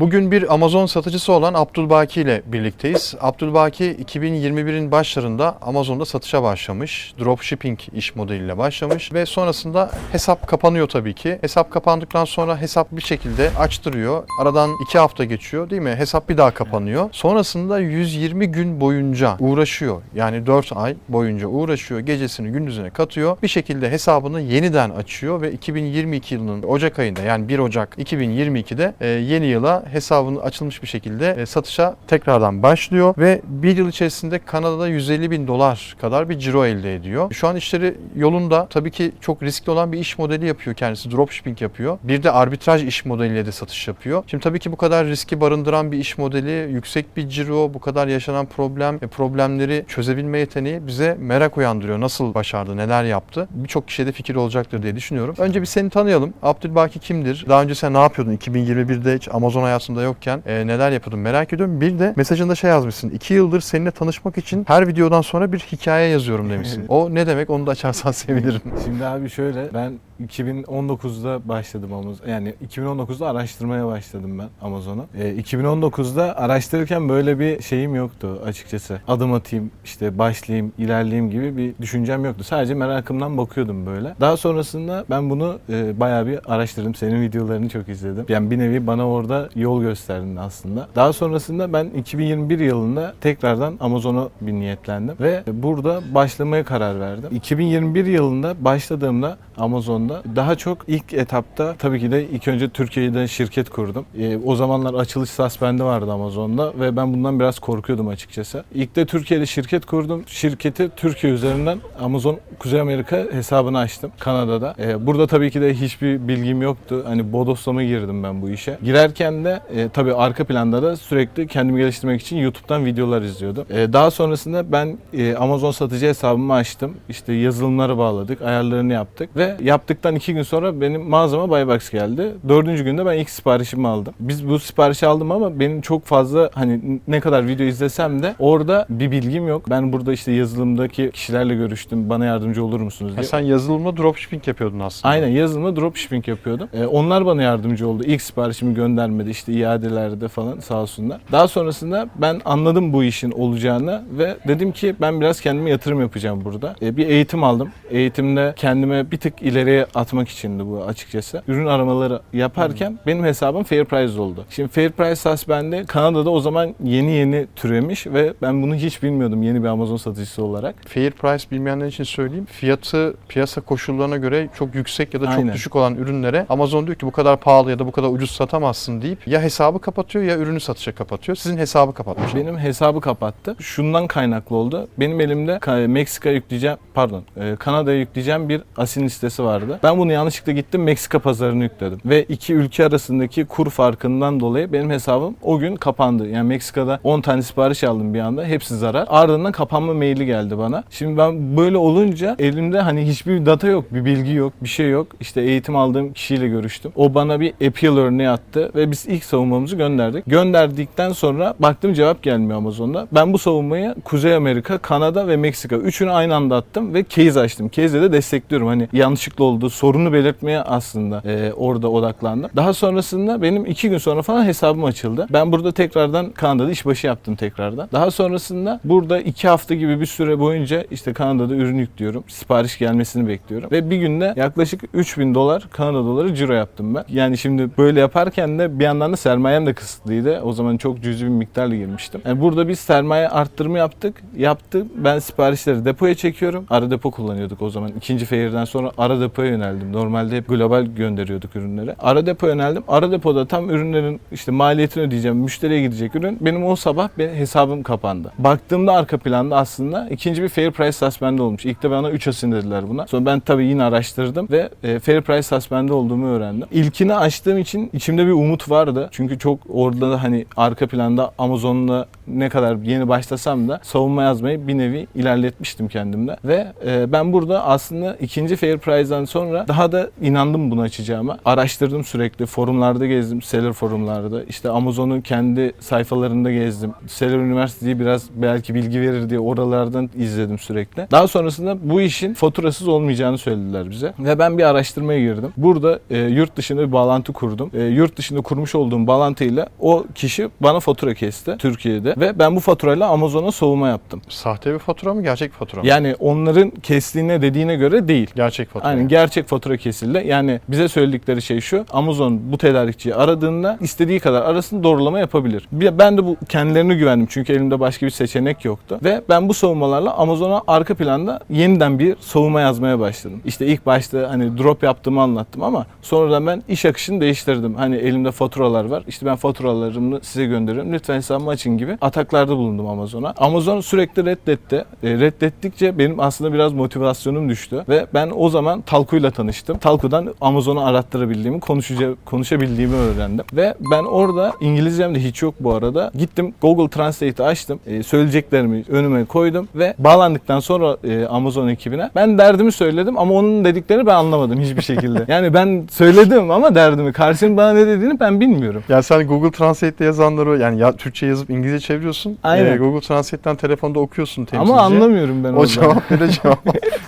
Bugün bir Amazon satıcısı olan Abdülbaki ile birlikteyiz. Abdülbaki 2021'in başlarında Amazon'da satışa başlamış. Dropshipping iş modeliyle başlamış ve sonrasında hesap kapanıyor tabii ki. Hesap kapandıktan sonra hesap bir şekilde açtırıyor. Aradan 2 hafta geçiyor değil mi? Hesap bir daha kapanıyor. Sonrasında 120 gün boyunca uğraşıyor. Yani 4 ay boyunca uğraşıyor. Gecesini gündüzüne katıyor. Bir şekilde hesabını yeniden açıyor ve 2022 yılının Ocak ayında yani 1 Ocak 2022'de e, yeni yıla hesabını açılmış bir şekilde e, satışa tekrardan başlıyor ve bir yıl içerisinde Kanada'da 150 bin dolar kadar bir ciro elde ediyor. Şu an işleri yolunda. Tabii ki çok riskli olan bir iş modeli yapıyor kendisi. Dropshipping yapıyor. Bir de arbitraj iş modeliyle de satış yapıyor. Şimdi tabii ki bu kadar riski barındıran bir iş modeli, yüksek bir ciro, bu kadar yaşanan problem ve problemleri çözebilme yeteneği bize merak uyandırıyor. Nasıl başardı, neler yaptı? Birçok kişiye de fikir olacaktır diye düşünüyorum. Önce bir seni tanıyalım. Abdülbaki kimdir? Daha önce sen ne yapıyordun? 2021'de hiç Amazon hayatında yokken e, neler yapıyordun merak ediyorum. Bir de mesajında şey yazmışsın. 2 yıldır seninle tanışmak için her videodan sonra bir hikaye yazıyorum demişsin. O ne demek? Onu da açarsan sevinirim. Şimdi abi şöyle ben 2019'da başladım Amazon. Yani 2019'da araştırmaya başladım ben Amazon'u. E, 2019'da araştırırken böyle bir şeyim yoktu açıkçası. Adım atayım, işte başlayayım, ilerleyeyim gibi bir düşüncem yoktu. Sadece merakımdan bakıyordum böyle. Daha sonrasında ben bunu e, bayağı bir araştırdım. Senin videolarını çok izledim. Yani bir nevi bana orada yol gösterdin aslında. Daha sonrasında ben 2021 yılında tekrardan Amazon'a bir niyetlendim ve burada başlamaya karar verdim. 2021 yılında başladığımda Amazon'da daha çok ilk etapta tabii ki de ilk önce Türkiye'de şirket kurdum. E, o zamanlar açılış suspendi vardı Amazon'da ve ben bundan biraz korkuyordum açıkçası. İlk de Türkiye'de şirket kurdum. Şirketi Türkiye üzerinden Amazon Kuzey Amerika hesabını açtım Kanada'da. E, burada tabii ki de hiçbir bilgim yoktu. Hani bodoslama girdim ben bu işe. Girerken de e, tabii arka planda da sürekli kendimi geliştirmek için YouTube'dan videolar izliyordum. E, daha sonrasında ben e, Amazon satıcı hesabımı açtım. İşte yazılımları bağladık, ayarlarını yaptık ve yaptıktan iki gün sonra benim mağazama Buybox geldi. Dördüncü günde ben ilk siparişimi aldım. Biz bu siparişi aldım ama benim çok fazla hani ne kadar video izlesem de orada bir bilgim yok. Ben burada işte yazılımdaki kişilerle görüştüm. Bana yardımcı olur musunuz Ha, diye. sen yazılımla dropshipping yapıyordun aslında. Aynen yazılımda dropshipping yapıyordum. Ee, onlar bana yardımcı oldu. İlk siparişimi göndermedi işte iadelerde falan sağ olsunlar. Daha sonrasında ben anladım bu işin olacağını ve dedim ki ben biraz kendime yatırım yapacağım burada. Ee, bir eğitim aldım. Eğitimde kendime bir tık ileriye atmak içindi bu açıkçası. Ürün aramaları yaparken benim hesabım Fair Price oldu. Şimdi Fair Price Suspend'de Kanada'da o zaman yeni yeni türemiş ve ben bunu hiç bilmiyordum yeni bir Amazon satıcısı olarak. Fair price bilmeyenler için söyleyeyim. Fiyatı piyasa koşullarına göre çok yüksek ya da çok Aynen. düşük olan ürünlere Amazon diyor ki bu kadar pahalı ya da bu kadar ucuz satamazsın deyip ya hesabı kapatıyor ya ürünü satışa kapatıyor. Sizin hesabı kapatmış. Benim hesabı kapattı. Şundan kaynaklı oldu. Benim elimde Ka- Meksika yükleyeceğim, pardon, e, Kanada'ya yükleyeceğim bir asin listesi vardı. Ben bunu yanlışlıkla gittim Meksika pazarını yükledim. Ve iki ülke arasındaki kur farkından dolayı benim hesabım o gün kapandı. Yani Meksika'da 10 tane sipariş aldım bir anda. Hepsi zarar. Ardından kapanma maili geldi bana. Şimdi ben böyle olunca elimde hani hiçbir data yok, bir bilgi yok, bir şey yok. İşte eğitim aldığım kişiyle görüştüm. O bana bir appeal örneği attı ve biz ilk savunmamızı gönderdik. Gönderdikten sonra baktım cevap gelmiyor Amazon'da. Ben bu savunmayı Kuzey Amerika, Kanada ve Meksika üçünü aynı anda attım ve case açtım. Case'de de destekliyorum. Hani yanlışlıkla oldu, sorunu belirtmeye aslında e, orada odaklandım. Daha sonrasında benim iki gün sonra falan hesabım açıldı. Ben burada tekrardan Kanada'da işbaşı yaptım tekrardan. Daha sonrasında burada iki hafta gibi bir süre boyunca işte Kanada'da ürün yüklüyorum. Sipariş gelmesini bekliyorum. Ve bir günde yaklaşık 3000 dolar Kanada doları ciro yaptım ben. Yani şimdi böyle yaparken de bir yandan da sermayem de kısıtlıydı. O zaman çok cüzi bir miktarla girmiştim. Yani burada biz sermaye arttırımı yaptık. Yaptık. Ben siparişleri depoya çekiyorum. Ara depo kullanıyorduk o zaman. İkinci fair'den sonra ara depoya yöneldim. Normalde hep global gönderiyorduk ürünleri. Ara depo yöneldim. Ara depoda tam ürünlerin işte maliyetini ödeyeceğim. Müşteriye gidecek ürün. Benim o sabah benim hesabım kapandı. Baktığımda arka planda aslında ikinci bir fair price suspend olmuş. İlk de bana 3 asin dediler buna. Sonra ben tabii yine araştırdım ve e, fair price suspend olduğumu öğrendim. İlkini açtığım için içimde bir umut vardı. Çünkü çok orada da hani arka planda Amazon'la ne kadar yeni başlasam da savunma yazmayı bir nevi ilerletmiştim kendimde. Ve e, ben burada aslında ikinci Fair Price'dan sonra daha da inandım bunu açacağıma. Araştırdım sürekli. Forumlarda gezdim. Seller forumlarda. İşte Amazon'un kendi sayfalarında gezdim. Seller Üniversitesi'yi biraz belki bilgi verir diye oralardan izledim sürekli. Daha sonrasında bu işin faturasız olmayacağını söylediler bize. Ve ben bir araştırmaya girdim. Burada e, yurt dışında bir bağlantı kurdum. E, yurt dışında kurmuş olduğum bağlantıyla o kişi bana fatura kesti Türkiye'de. Ve ben bu faturayla Amazon'a savunma yaptım. Sahte bir fatura mı gerçek fatura mı? Yani onların kestiğine dediğine göre değil. Gerçek fatura. Aynen gerçek fatura kesildi. Yani bize söyledikleri şey şu. Amazon bu tedarikçiyi aradığında istediği kadar arasın doğrulama yapabilir. Ben de bu kendilerine güvendim çünkü elimde başka bir seçenek yoktu. Ve ben bu savunmalarla Amazon'a arka planda yeniden bir savunma yazmaya başladım. İşte ilk başta hani drop yaptığımı anlattım ama sonradan ben iş akışını değiştirdim. Hani elimde faturalar var. İşte ben faturalarımı size gönderiyorum. Lütfen hesabımı açın gibi ataklarda bulundum Amazon'a. Amazon sürekli reddetti. E, reddettikçe benim aslında biraz motivasyonum düştü ve ben o zaman Talku'yla tanıştım. Talku'dan Amazon'u arattırabildiğimi, konuşaca- konuşabildiğimi öğrendim. Ve ben orada İngilizcem de hiç yok bu arada. Gittim Google Translate'i açtım. E, söyleyeceklerimi önüme koydum ve bağlandıktan sonra e, Amazon ekibine ben derdimi söyledim ama onun dediklerini ben anlamadım hiçbir şekilde. yani ben söyledim ama derdimi. Karşının bana ne dediğini ben bilmiyorum. Yani sen Google Translate'te yazanları yani ya Türkçe yazıp İngilizce çeviriyorsun. Aynen. Ee, Google Translate'ten telefonda okuyorsun temsilci. Ama anlamıyorum ben O orada. cevap de cevap.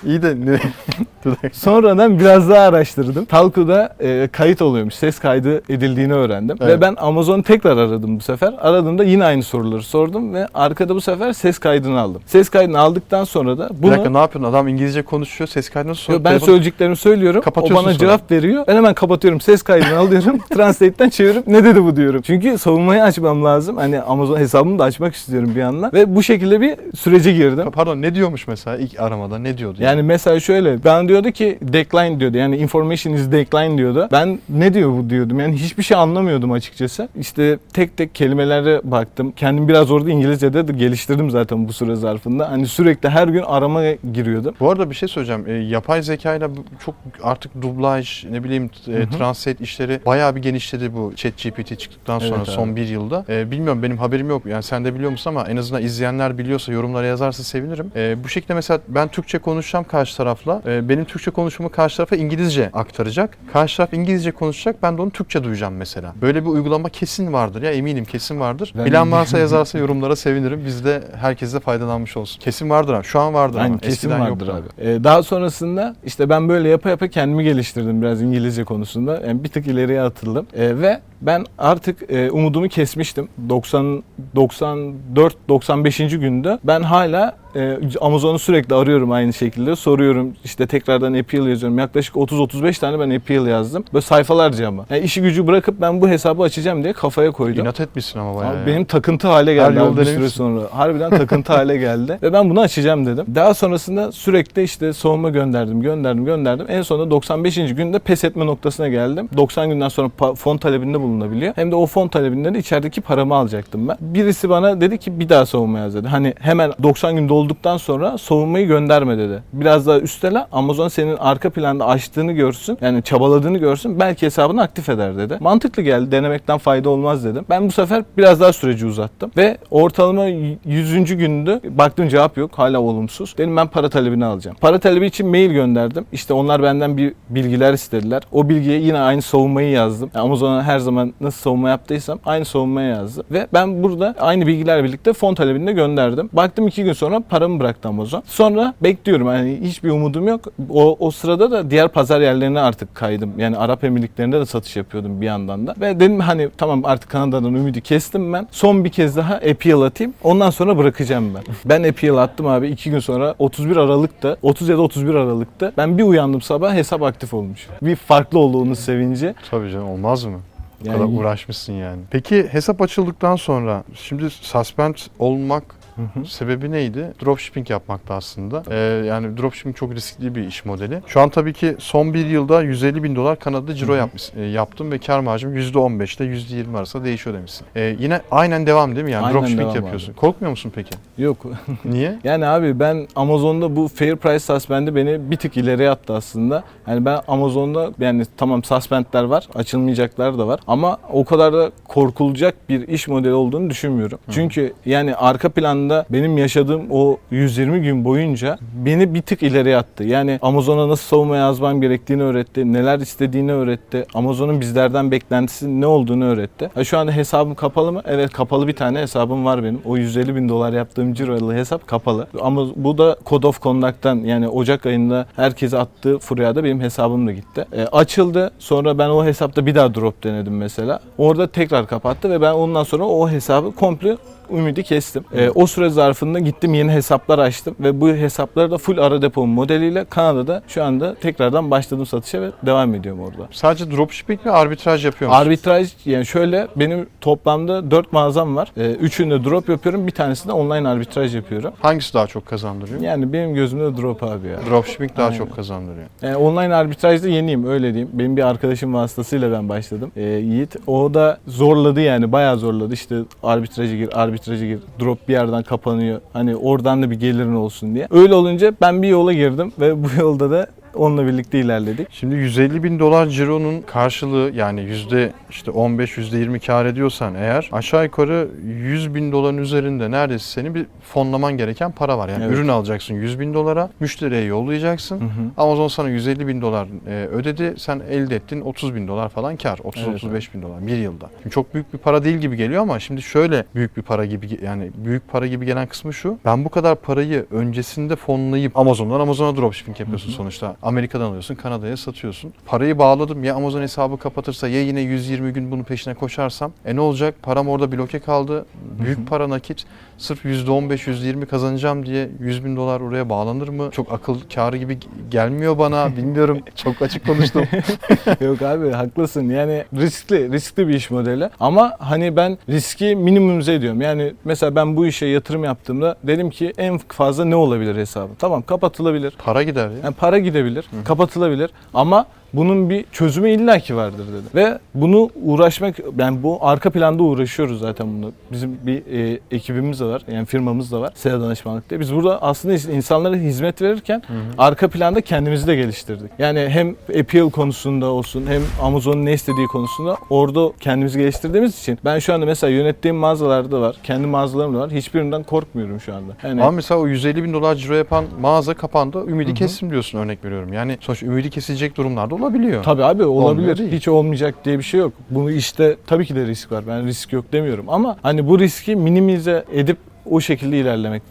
İyi de ne? Sonradan biraz daha araştırdım. Talku'da e, kayıt oluyormuş. Ses kaydı edildiğini öğrendim. Evet. Ve ben Amazon'u tekrar aradım bu sefer. Aradığımda yine aynı soruları sordum ve arkada bu sefer ses kaydını aldım. Ses kaydını aldıktan sonra da Bir bunu dakika ne yapıyorsun? Adam İngilizce konuşuyor. Ses kaydını sonra Yo, ben telefon- söyleyeceklerimi söylüyorum. O bana sonra. cevap veriyor. Ben hemen kapatıyorum. Ses kaydını alıyorum. Translate'ten çevirip ne dedi bu diyorum. Çünkü savunmayı açmam lazım. Hani Amazon hesabımı da açmak istiyorum bir yandan. Ve bu şekilde bir sürece girdim. Pardon ne diyormuş mesela ilk aramada ne diyordu? Yani mesela şöyle ben diyordu ki decline diyordu yani information is decline diyordu. Ben ne diyor bu diyordum yani hiçbir şey anlamıyordum açıkçası. İşte tek tek kelimelere baktım. Kendim biraz orada İngilizce'de de geliştirdim zaten bu süre zarfında. Hani sürekli her gün aramaya giriyordum. Bu arada bir şey söyleyeceğim. E, yapay zekayla çok artık dublaj, ne bileyim e, translate işleri bayağı bir genişledi bu ChatGPT çıktıktan sonra Evet abi. son bir yılda. E, bilmiyorum benim haberim yok. Yani sen de biliyor musun ama en azından izleyenler biliyorsa yorumlara yazarsa sevinirim. E, bu şekilde mesela ben Türkçe konuşacağım karşı tarafla. E, benim Türkçe konuşmamı karşı tarafa İngilizce aktaracak. Karşı taraf İngilizce konuşacak. Ben de onu Türkçe duyacağım mesela. Böyle bir uygulama kesin vardır ya eminim kesin vardır. Ben- Bilen varsa yazarsa yorumlara sevinirim. Biz de herkes de faydalanmış olsun. Kesin vardır ama. Şu an vardır ama. Yani kesin Eskiden vardır yoktu. abi. Ee, daha sonrasında işte ben böyle yapa yapa kendimi geliştirdim biraz İngilizce konusunda. Yani bir tık ileriye atıldım. Ee, ve ben artık e, umudumu kesmiştim. 90 94 95. günde ben hala e, Amazon'u sürekli arıyorum aynı şekilde. Soruyorum işte tekrardan appeal yazıyorum. Yaklaşık 30-35 tane ben appeal yazdım. Böyle sayfalarca ama. Yani işi gücü bırakıp ben bu hesabı açacağım diye kafaya koydum. İnat etmişsin ama bayağı. Abi ya. benim takıntı hale geldi yol abi bir süre sonra. Harbiden takıntı hale geldi. Ve ben bunu açacağım dedim. Daha sonrasında sürekli işte savunma gönderdim, gönderdim, gönderdim. En sonunda 95. günde pes etme noktasına geldim. 90 günden sonra fon talebinde bulunabiliyor. Hem de o fon talebinden de içerideki paramı alacaktım ben. Birisi bana dedi ki bir daha savunma yaz dedi. Hani hemen 90 gün dolduktan sonra savunmayı gönderme dedi. Biraz daha üstele Amazon senin arka planda açtığını görsün. Yani çabaladığını görsün. Belki hesabını aktif eder dedi. Mantıklı geldi. Denemekten fayda olmaz dedim. Ben bu sefer biraz daha süreci uzattım. Ve ortalama 100. günde baktım cevap yok. Hala olumsuz. Dedim ben para talebini alacağım. Para talebi için mail gönderdim. İşte onlar benden bir bilgiler istediler. O bilgiye yine aynı savunmayı yazdım. Amazon'a her zaman nasıl savunma yaptıysam aynı savunmayı yazdım. Ve ben burada aynı bilgilerle birlikte fon talebini de gönderdim. Baktım iki gün sonra paramı bıraktı Amazon. Sonra bekliyorum. Yani hiçbir umudum yok. O, o sırada da diğer pazar yerlerine artık kaydım. Yani Arap Emirlikleri'nde de satış yapıyordum bir yandan da. Ve dedim hani tamam artık Kanada'dan ümidi kestim ben. Son bir kez daha appeal atayım. Ondan sonra bırakacağım ben. Ben appeal attım abi. iki gün sonra 31 Aralık'ta 30 ya da 31 Aralık'ta ben bir uyandım sabah hesap aktif olmuş. Bir farklı oldu onun sevinci. Tabii canım olmaz mı? Yani kadar uğraşmışsın yani. Peki hesap açıldıktan sonra şimdi suspend olmak Sebebi neydi? Dropshipping yapmakta aslında. Ee, yani dropshipping çok riskli bir iş modeli. Şu an tabii ki son bir yılda 150 bin dolar Kanada'da ciro yapmış, e, yaptım ve kar marjım %15 ile %20 arasında değişiyor demişsin. Ee, yine aynen devam değil mi? Yani Aynen dropshipping devam yapıyorsun. Korkmuyor musun peki? Yok. Niye? Yani abi ben Amazon'da bu fair price suspend'i beni bir tık ileriye attı aslında. Yani ben Amazon'da yani tamam suspend'ler var, açılmayacaklar da var ama o kadar da korkulacak bir iş modeli olduğunu düşünmüyorum. Çünkü yani arka planda benim yaşadığım o 120 gün boyunca beni bir tık ileriye attı. Yani Amazon'a nasıl savunma yazmam gerektiğini öğretti, neler istediğini öğretti. Amazon'un bizlerden beklentisi ne olduğunu öğretti. Ha, şu anda hesabım kapalı mı? Evet kapalı bir tane hesabım var benim. O 150 bin dolar yaptığım cirolu hesap kapalı. Ama bu da Code of Conduct'tan yani Ocak ayında herkese attığı furyada benim hesabım da gitti. E, açıldı. Sonra ben o hesapta bir daha drop denedim mesela. Orada tekrar kapattı ve ben ondan sonra o hesabı komple ümidi kestim. E, o süre zarfında gittim yeni hesaplar açtım ve bu hesapları da full ara depo modeliyle Kanada'da şu anda tekrardan başladım satışa ve devam ediyorum orada. Sadece dropshipping mi arbitraj yapıyor musun? Arbitraj yani şöyle benim toplamda 4 mağazam var. Ee, üçünde drop yapıyorum. Bir tanesinde online arbitraj yapıyorum. Hangisi daha çok kazandırıyor? Yani benim gözümde drop abi ya. Dropshipping daha Aynen. çok kazandırıyor. Yani online arbitrajda yeniyim öyle diyeyim. Benim bir arkadaşım vasıtasıyla ben başladım. Ee, Yiğit o da zorladı yani bayağı zorladı. İşte arbitraja gir, arbitraja gir. Drop bir yerden kapanıyor. Hani oradan da bir gelirin olsun diye. Öyle olunca ben bir yola girdim ve bu yolda da onunla birlikte ilerledik. Şimdi 150 bin dolar cironun karşılığı yani yüzde işte 15 yüzde 20 kar ediyorsan eğer aşağı yukarı 100 bin doların üzerinde neredeyse senin bir fonlaman gereken para var. Yani Evet. ürün alacaksın 100 bin dolara müşteriye yollayacaksın. Hı hı. Amazon sana 150 bin dolar e, ödedi. Sen elde ettin 30 bin dolar falan kar. 30-35 bin dolar bir yılda. Şimdi çok büyük bir para değil gibi geliyor ama şimdi şöyle büyük bir para gibi yani büyük para gibi gelen kısmı şu. Ben bu kadar parayı öncesinde fonlayıp Amazon'dan Amazon'a dropshipping yapıyorsun sonuçta. Amerika'dan alıyorsun, Kanada'ya satıyorsun. Parayı bağladım. Ya Amazon hesabı kapatırsa ya yine 120 gün bunun peşine koşarsam. E ne olacak? Param orada bloke kaldı. Büyük para nakit. Sırf %15, %20 kazanacağım diye 100 bin dolar oraya bağlanır mı? Çok akıl kârı gibi gelmiyor bana. Bilmiyorum. Çok açık konuştum. Yok abi haklısın. Yani riskli, riskli bir iş modeli. Ama hani ben riski minimumze ediyorum. Yani mesela ben bu işe yatırım yaptığımda dedim ki en fazla ne olabilir hesabı? Tamam kapatılabilir. Para gider ya. Yani para gidebilir, kapatılabilir. Ama bunun bir çözümü illaki vardır dedi. Ve bunu uğraşmak, yani bu arka planda uğraşıyoruz zaten bunu. Bizim bir e, ekibimiz de var, yani firmamız da var, SEO danışmanlık diye. Biz burada aslında insanlara hizmet verirken arka planda kendimizi de geliştirdik. Yani hem appeal konusunda olsun, hem Amazon'un ne istediği konusunda orada kendimizi geliştirdiğimiz için ben şu anda mesela yönettiğim mağazalarda var, kendi mağazalarım da var. Hiçbirinden korkmuyorum şu anda. Yani Ama mesela o 150 bin dolar ciro yapan mağaza kapandı. Ümidi kestim diyorsun örnek veriyorum. Yani sonuçta ümidi kesilecek durumlarda olabiliyor. Tabii abi Olmuyor olabilir. değil. Hiç olmayacak diye bir şey yok. Bunu işte tabii ki de risk var. Ben risk yok demiyorum ama hani bu riski minimize edip o şekilde ilerlemek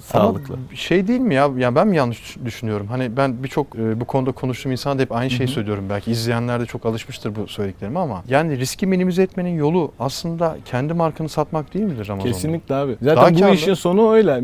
sağlıklı. Ama şey değil mi ya? Ya ben mi yanlış düşünüyorum? Hani ben birçok e, bu konuda konuştuğum insana da hep aynı şeyi söylüyorum. Belki izleyenler de çok alışmıştır bu söylediklerime ama yani riski minimize etmenin yolu aslında kendi markanı satmak değil midir Amazon'da? Kesinlikle abi. Daha Zaten bu karlı. işin sonu öyle.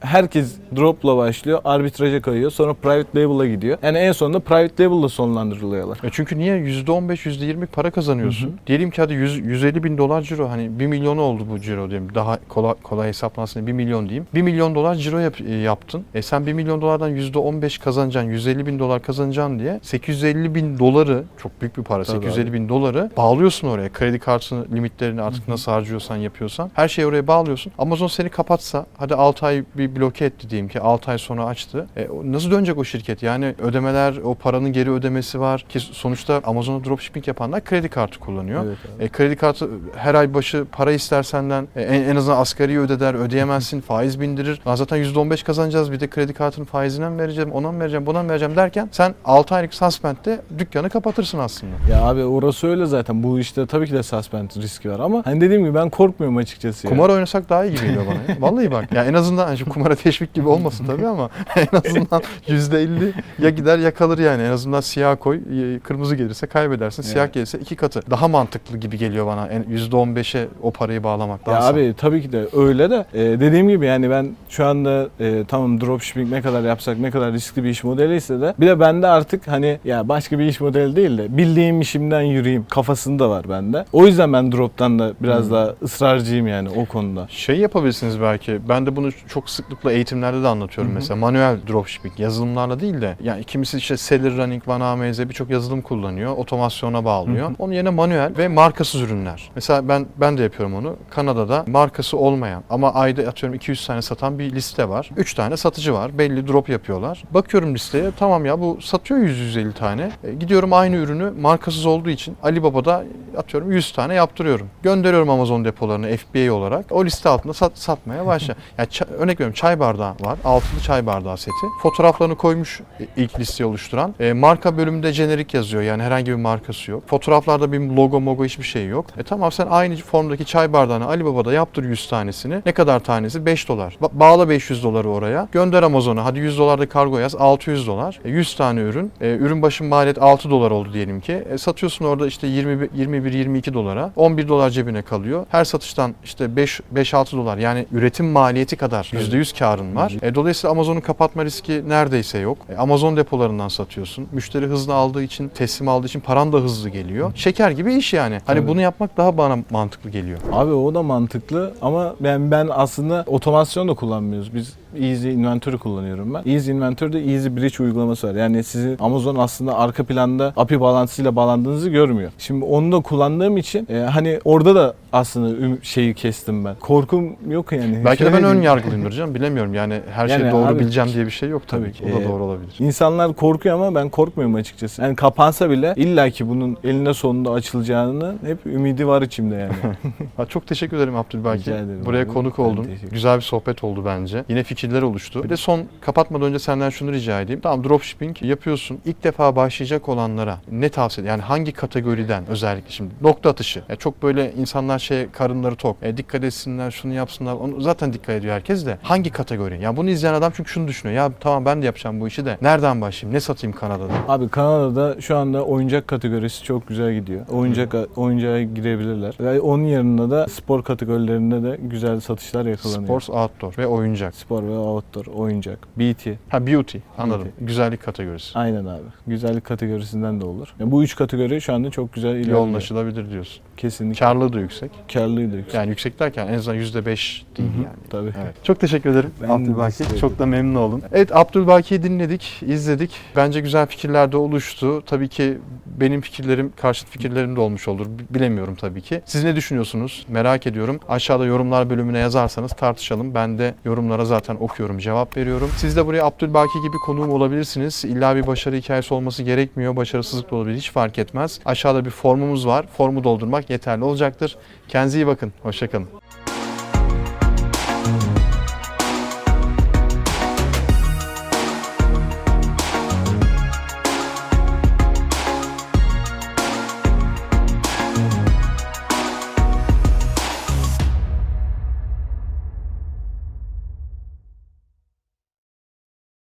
Herkes dropla başlıyor, arbitraja kayıyor, sonra private label'a gidiyor. Yani en sonunda private label'la sonlandırılıyorlar. E çünkü niye %15, %20 para kazanıyorsun? Diyelim ki hadi 100, 150 bin dolar ciro hani 1 milyonu oldu bu ciro diyelim. Daha kolay, kolay hesaplansın 1 milyon diyeyim. 1 milyon dolar ciro yap- e, yaptın. E sen 1 milyon dolardan %15 kazanacaksın, 150 bin dolar kazanacaksın diye 850 bin doları çok büyük bir para Tabii 850 bin doları bağlıyorsun oraya. Kredi kartını limitlerini artık nasıl harcıyorsan yapıyorsan her şeyi oraya bağlıyorsun. Amazon seni kapatsa hadi 6 ay bir bloke etti diyelim ki 6 ay sonra açtı. E, nasıl dönecek o şirket? Yani ödemeler, o paranın geri ödemesi var ki sonuçta Amazon'a dropshipping yapanlar kredi kartı kullanıyor. Evet abi. E, kredi kartı her ay başı para ister senden. E, en, en azından asgari ödeder, ödeyemezsin, faiz bindirir. Aa, zaten %15 kazanacağız bir de kredi kartının faizine mi vereceğim, ona mı vereceğim, buna mı vereceğim derken sen 6 aylık suspend'de dükkanı kapatırsın aslında. Ya abi orası öyle zaten. Bu işte tabii ki de suspend riski var ama hani dediğim gibi ben korkmuyorum açıkçası. ya. Kumar oynasak daha iyi gibi geliyor bana. ya. Vallahi bak. Ya en azından hani şimdi kumara teşvik gibi olmasın tabii ama en azından %50 ya gider ya kalır yani. En azından siyah koy, kırmızı gelirse kaybedersin. Siyah Evet. gelirse iki katı. Daha mantıklı gibi geliyor bana. En- %15'e o parayı bağlamak. Ya abi tabii ki de öyle de e, Ee, dediğim gibi yani ben şu anda e, tamam dropshipping ne kadar yapsak ne kadar riskli bir iş modeli ise de bir de bende artık hani ya başka bir iş modeli değil de bildiğim işimden yürüyeyim kafasında var bende. O yüzden ben drop'tan da biraz Hmm. daha ısrarcıyım yani o konuda. Şey yapabilirsiniz belki. Ben de bunu çok sıklıkla eğitimlerde de anlatıyorum Hı hı. mesela. Manuel dropshipping yazılımlarla değil de yani kimisi işte Seller Running, OneAMZ birçok yazılım kullanıyor. Otomasyona bağlıyor. Hı hı. Onun yerine manuel ve markasız ürünler. Mesela ben ben de yapıyorum onu. Kanada'da markası olmayan ama ayda atıyorum 200 tane satan bir liste var. 3 tane satıcı var. Belli drop yapıyorlar. Bakıyorum listeye. Tamam ya bu satıyor 100-150 tane. E, gidiyorum aynı ürünü markasız olduğu için Alibaba'da atıyorum 100 tane yaptırıyorum. Gönderiyorum Amazon depolarına FBA olarak. O liste altında sat, satmaya başla. yani örnek veriyorum çay bardağı var. Altılı çay bardağı seti. Fotoğraflarını koymuş e, ilk listeyi oluşturan. E, marka bölümünde jenerik yazıyor. Yani herhangi bir markası yok. Fotoğraflarda bir logo mogo hiçbir şey yok. E tamam sen aynı formdaki çay bardağını Alibaba'da yaptır 100 tanesini. Ne kadar tanesi? 5 dolar. Ba- bağla 500 doları oraya. Gönder Amazon'a. Hadi 100 dolar da kargo yaz. 600 dolar. E, 100 tane ürün. E, ürün başın maliyet 6 dolar oldu diyelim ki. E, satıyorsun orada işte 20 21-22 dolara. 11 dolar cebine kalıyor. Her satıştan işte 5 5-6 dolar yani üretim maliyeti kadar Evet. %100 karın var. E, dolayısıyla Amazon'un kapatma riski neredeyse yok. E, Amazon depolarından satıyorsun. Müşteri hızlı aldığı için, teslim aldığı için paran da hızlı geliyor. Şeker gibi iş yani. Hani Tabii. bunu yapmak daha bana mantıklı geliyor. Abi o da mantıklı ama ben ben aslında otomasyon da kullanmıyoruz. Biz Easy Inventory kullanıyorum ben. Easy Inventory'de Easy Bridge uygulaması var. Yani sizi Amazon aslında arka planda API bağlantısıyla bağlandığınızı görmüyor. Şimdi onu da kullandığım için e, hani orada da aslında şeyi kestim ben. Korkum yok yani. Belki de ben ön yargılıyımdır canım. Bilemiyorum yani her şeyi Yani doğru abi- bileceğim diye bir şey yok tabii, Tabii ki. ki. O da doğru olabilir. İnsanlar korkuyor ama ben korkmuyorum açıkçası. Yani kapansa bile illaki bunun eline sonunda açılacağını hep ümidi var içimde yani. Ha, çok teşekkür ederim Abdülbaki. Buraya abi. konuk teşekkür Güzel bir sohbet oldu bence. Yine fikirler oluştu. Bir de son kapatmadan önce senden şunu rica edeyim. Tamam dropshipping yapıyorsun. İlk defa başlayacak olanlara ne tavsiye Yani hangi kategoriden özellikle şimdi nokta atışı. Ya çok böyle insanlar şey karınları tok. E, dikkat etsinler, şunu yapsınlar. Onu zaten dikkat ediyor herkes de. Hangi kategori? Ya bunu izleyen adam çünkü şunu düşünüyor. Ya tamam ben de yapacağım bu işi de. Nereden başlayayım? Ne satayım Kanada'da? Abi Kanada'da şu anda oyuncak kategorisi çok güzel gidiyor. Oyuncak oyuncağa girebilirler. Ve onun yanında da spor kategorilerinde de güzel satışlar yakalanıyor. Sports, outdoor ve oyuncak. Spor ve outdoor, oyuncak, BT. Ha beauty. Anladım. Beauty. Güzellik kategorisi. Aynen abi. Güzellik kategorisinden de olur. Yani bu üç kategori şu anda çok güzel ilerliyor. Yoğunlaşılabilir diyorsun. Kesinlikle. Karlılığı da yüksek. Karlıydı yüksek. Yani yüksek derken en azından %5 değil Hı hı, yani. Tabii. Evet. Çok teşekkür ederim Ben Abdülbaki. Çok da memnun oldum. Evet Abdülbaki'yi dinledik, izledik. Bence güzel fikirler de oluştu. Tabii ki benim fikirlerim karşıt fikirlerim de olmuş olur. Bilemiyorum tabii ki. Siz ne düşünüyorsunuz? Merak ediyorum. Aşağıda yorumlar bölümüne yazarsanız tartışalım. Ben de yorumlara zaten okuyorum, cevap veriyorum. Siz de buraya Abdülbaki gibi konuğum olabilirsiniz. İlla bir başarı hikayesi olması gerekmiyor. Başarısızlık da olabilir. Hiç fark etmez. Aşağıda bir formumuz var. Formu doldurmak yeterli olacaktır. Kendinize iyi bakın. Hoşçakalın.